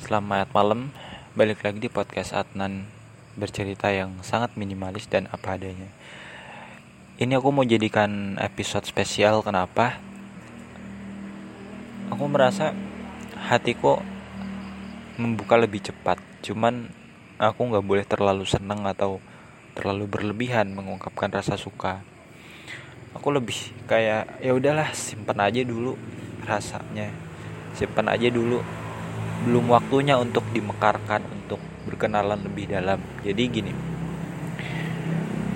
Selamat malam, balik lagi di podcast Adnan bercerita yang sangat minimalis dan apa adanya. Ini aku mau jadikan episode spesial, kenapa? Aku merasa hatiku membuka lebih cepat, cuman aku nggak boleh terlalu senang atau terlalu berlebihan mengungkapkan rasa suka. Aku lebih kayak ya udahlah simpan aja dulu rasanya, simpan aja dulu belum waktunya untuk dimekarkan untuk berkenalan lebih dalam. Jadi gini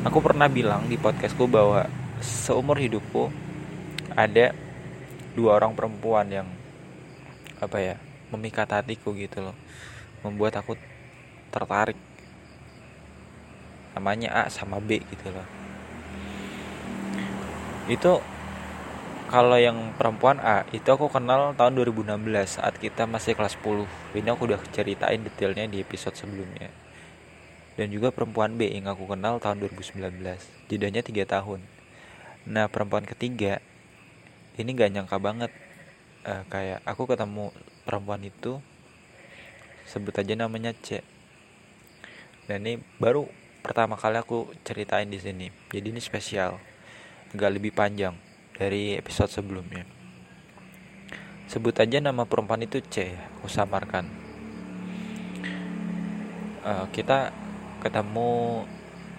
aku pernah bilang di podcastku bahwa seumur hidupku ada dua orang perempuan yang apa ya memikat hatiku gitu loh. Membuat aku tertarik. Namanya A sama B gitu loh. Itu kalau yang perempuan A itu aku kenal tahun 2016 saat kita masih kelas 10 ini aku udah ceritain detailnya di episode sebelumnya. Dan juga perempuan B yang aku kenal tahun 2019 jedanya 3 tahun. Nah perempuan ketiga ini gak nyangka banget uh, kayak aku ketemu perempuan itu sebut aja namanya C. Dan ini baru pertama kali aku ceritain di sini. Jadi ini spesial gak lebih panjang dari episode sebelumnya. Sebut aja nama perempuan itu C, aku samarkan. Uh, kita ketemu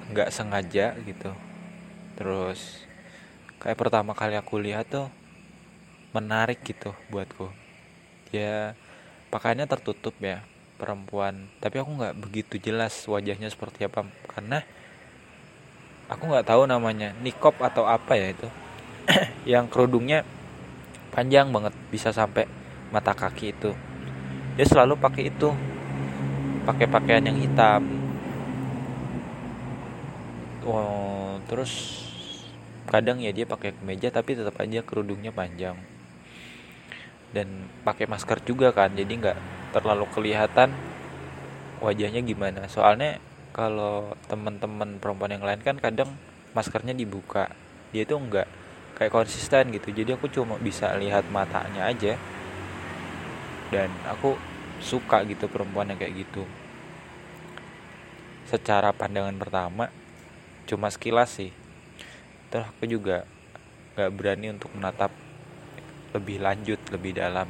nggak sengaja gitu. Terus kayak pertama kali aku lihat tuh menarik gitu buatku. Dia pakaiannya tertutup ya perempuan, tapi aku nggak begitu jelas wajahnya seperti apa karena aku nggak tahu namanya nikop atau apa ya itu yang kerudungnya panjang banget bisa sampai mata kaki itu. Dia selalu pakai itu pakai pakaian yang hitam. Oh, terus kadang ya dia pakai kemeja tapi tetap aja kerudungnya panjang. Dan pakai masker juga kan jadi nggak terlalu kelihatan wajahnya gimana. Soalnya kalau teman-teman perempuan yang lain kan kadang maskernya dibuka. Dia tuh nggak kayak konsisten gitu. Jadi aku cuma bisa lihat matanya aja. Dan aku suka gitu perempuan yang kayak gitu. Secara pandangan pertama cuma sekilas sih. Terus aku juga gak berani untuk menatap lebih lanjut lebih dalam.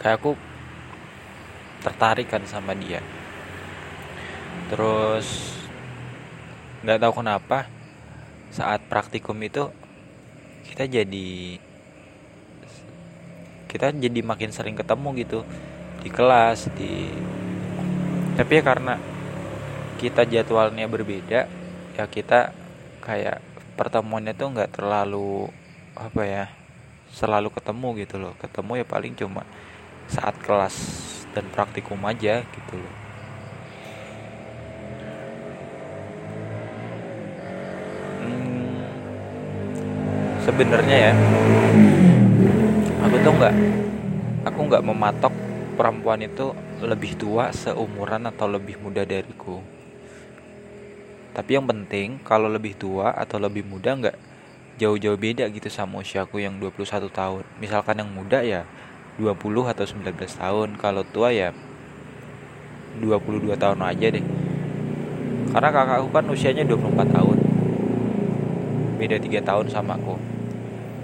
Kayak aku tertarik kan sama dia. Terus nggak tahu kenapa saat praktikum itu kita jadi kita jadi makin sering ketemu gitu di kelas di tapi ya karena kita jadwalnya berbeda ya kita kayak pertemuannya tuh nggak terlalu apa ya selalu ketemu gitu loh. Ketemu ya paling cuma saat kelas dan praktikum aja gitu loh sebenarnya ya. Aku tuh nggak aku nggak mematok perempuan itu lebih tua seumuran atau lebih muda dariku. Tapi yang penting kalau lebih tua atau lebih muda nggak jauh-jauh beda gitu sama usiaku yang 21 tahun. Misalkan yang muda ya 20 atau 19 tahun. Kalau tua ya 22 tahun aja deh. Karena kakakku kan usianya 24 tahun beda 3 tahun sama aku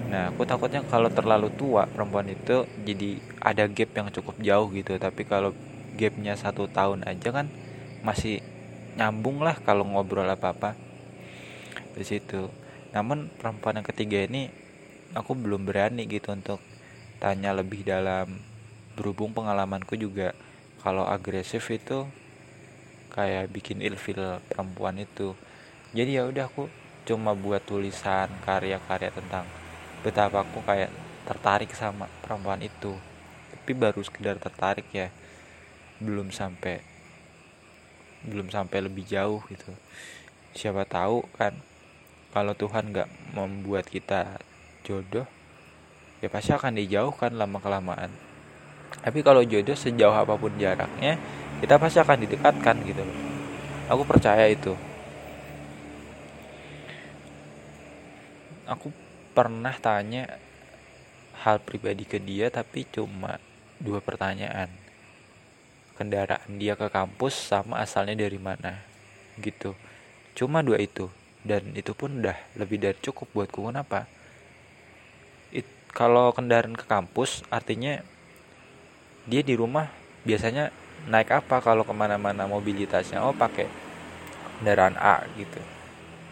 Nah, aku takutnya kalau terlalu tua perempuan itu jadi ada gap yang cukup jauh gitu. Tapi kalau gapnya satu tahun aja kan masih nyambung lah kalau ngobrol apa apa di situ. Namun perempuan yang ketiga ini aku belum berani gitu untuk tanya lebih dalam. Berhubung pengalamanku juga kalau agresif itu kayak bikin ilfil perempuan itu. Jadi ya udah aku cuma buat tulisan karya-karya tentang betapa aku kayak tertarik sama perempuan itu. Tapi baru sekedar tertarik ya belum sampai belum sampai lebih jauh gitu. Siapa tahu kan kalau Tuhan nggak membuat kita jodoh ya pasti akan dijauhkan lama kelamaan tapi kalau jodoh sejauh apa pun jaraknya kita pasti akan didekatkan gitu aku percaya itu aku pernah tanya hal pribadi ke dia tapi cuma dua pertanyaan. Kendaraan dia ke kampus sama asalnya dari mana gitu. Cuma dua itu dan itu pun udah lebih dari cukup buatku. Kenapa? It, kalau kendaraan ke kampus artinya dia di rumah biasanya naik apa kalau ke mana-mana mobilitasnya? Oh pakai kendaraan A gitu.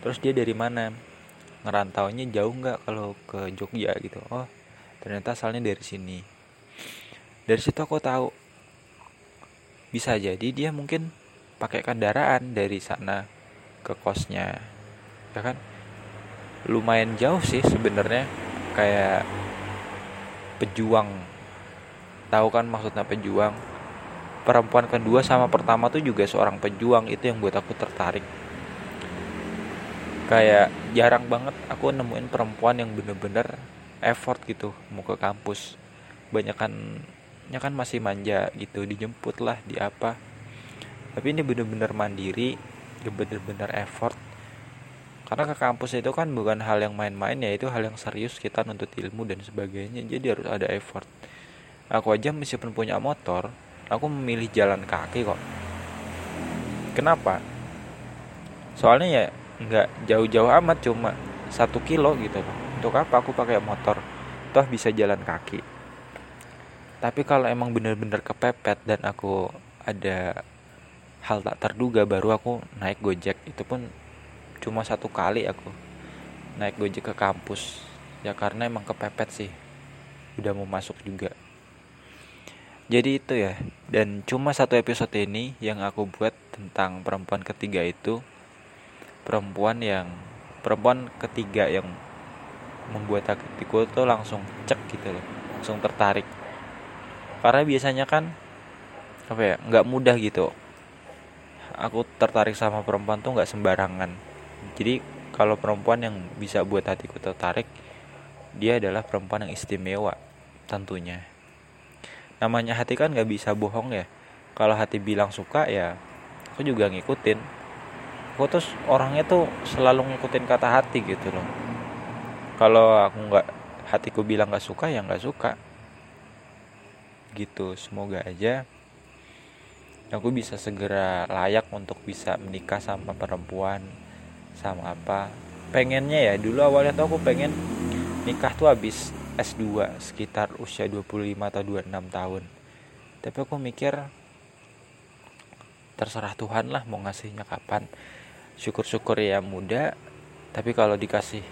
Terus dia dari mana ngerantaunya jauh nggak kalau ke Jogja gitu? Oh ternyata asalnya dari sini. Dari situ aku tahu. Bisa jadi dia mungkin pakai kendaraan dari sana ke kosnya. Ya kan? Lumayan jauh sih sebenarnya. Kayak pejuang. Tahu kan maksudnya pejuang? Perempuan kedua sama pertama tuh juga seorang pejuang. Itu yang buat aku tertarik kayak jarang banget aku nemuin perempuan yang bener-bener effort gitu mau ke kampus. Banyak kan ya masih manja gitu dijemput lah di apa. Tapi ini bener-bener mandiri bener-bener effort. Karena ke kampus itu kan bukan hal yang main-main ya itu hal yang serius kita nuntut ilmu dan sebagainya jadi harus ada effort. Aku aja meskipun punya motor aku memilih jalan kaki kok. Kenapa? Soalnya ya nggak jauh-jauh amat cuma satu kilo gitu. Untuk apa aku pakai motor? Toh bisa jalan kaki. Tapi kalau emang bener-bener kepepet dan aku ada hal tak terduga baru aku naik gojek. Itu pun cuma satu kali aku naik gojek ke kampus. Ya karena emang kepepet sih. Udah mau masuk juga. Jadi itu ya. Dan cuma satu episode ini yang aku buat tentang perempuan ketiga itu perempuan yang perempuan ketiga yang membuat hatiku tuh langsung cek gitu loh langsung tertarik. Karena biasanya kan apa ya nggak mudah gitu. Aku tertarik sama perempuan tuh nggak sembarangan. Jadi kalau perempuan yang bisa buat hatiku tertarik dia adalah perempuan yang istimewa tentunya. Namanya hati kan nggak bisa bohong ya. Kalau hati bilang suka ya aku juga ngikutin aku tuh orangnya tuh selalu ngikutin kata hati gitu loh. Kalau aku nggak hatiku bilang nggak suka ya nggak suka. Gitu semoga aja aku bisa segera layak untuk bisa menikah sama perempuan sama apa. Pengennya ya dulu awalnya tuh aku pengen nikah tuh habis S2 sekitar usia 25 atau 26 tahun. Tapi aku mikir terserah Tuhan lah mau ngasihnya kapan syukur-syukur ya muda. Tapi kalau dikasih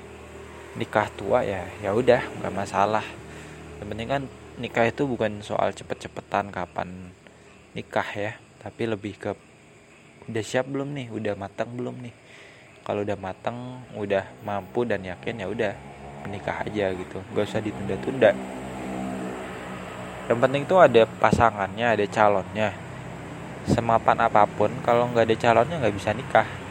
nikah tua ya ya udah nggak masalah. Yang penting kan nikah itu bukan soal cepet-cepetan kapan nikah ya tapi lebih ke udah siap belum nih udah matang belum nih. Kalau udah matang udah mampu dan yakin ya udah menikah aja gitu. Gak usah ditunda-tunda. Yang penting tuh ada pasangannya ada calonnya. Semapan apa pun kalau nggak ada calonnya nggak bisa nikah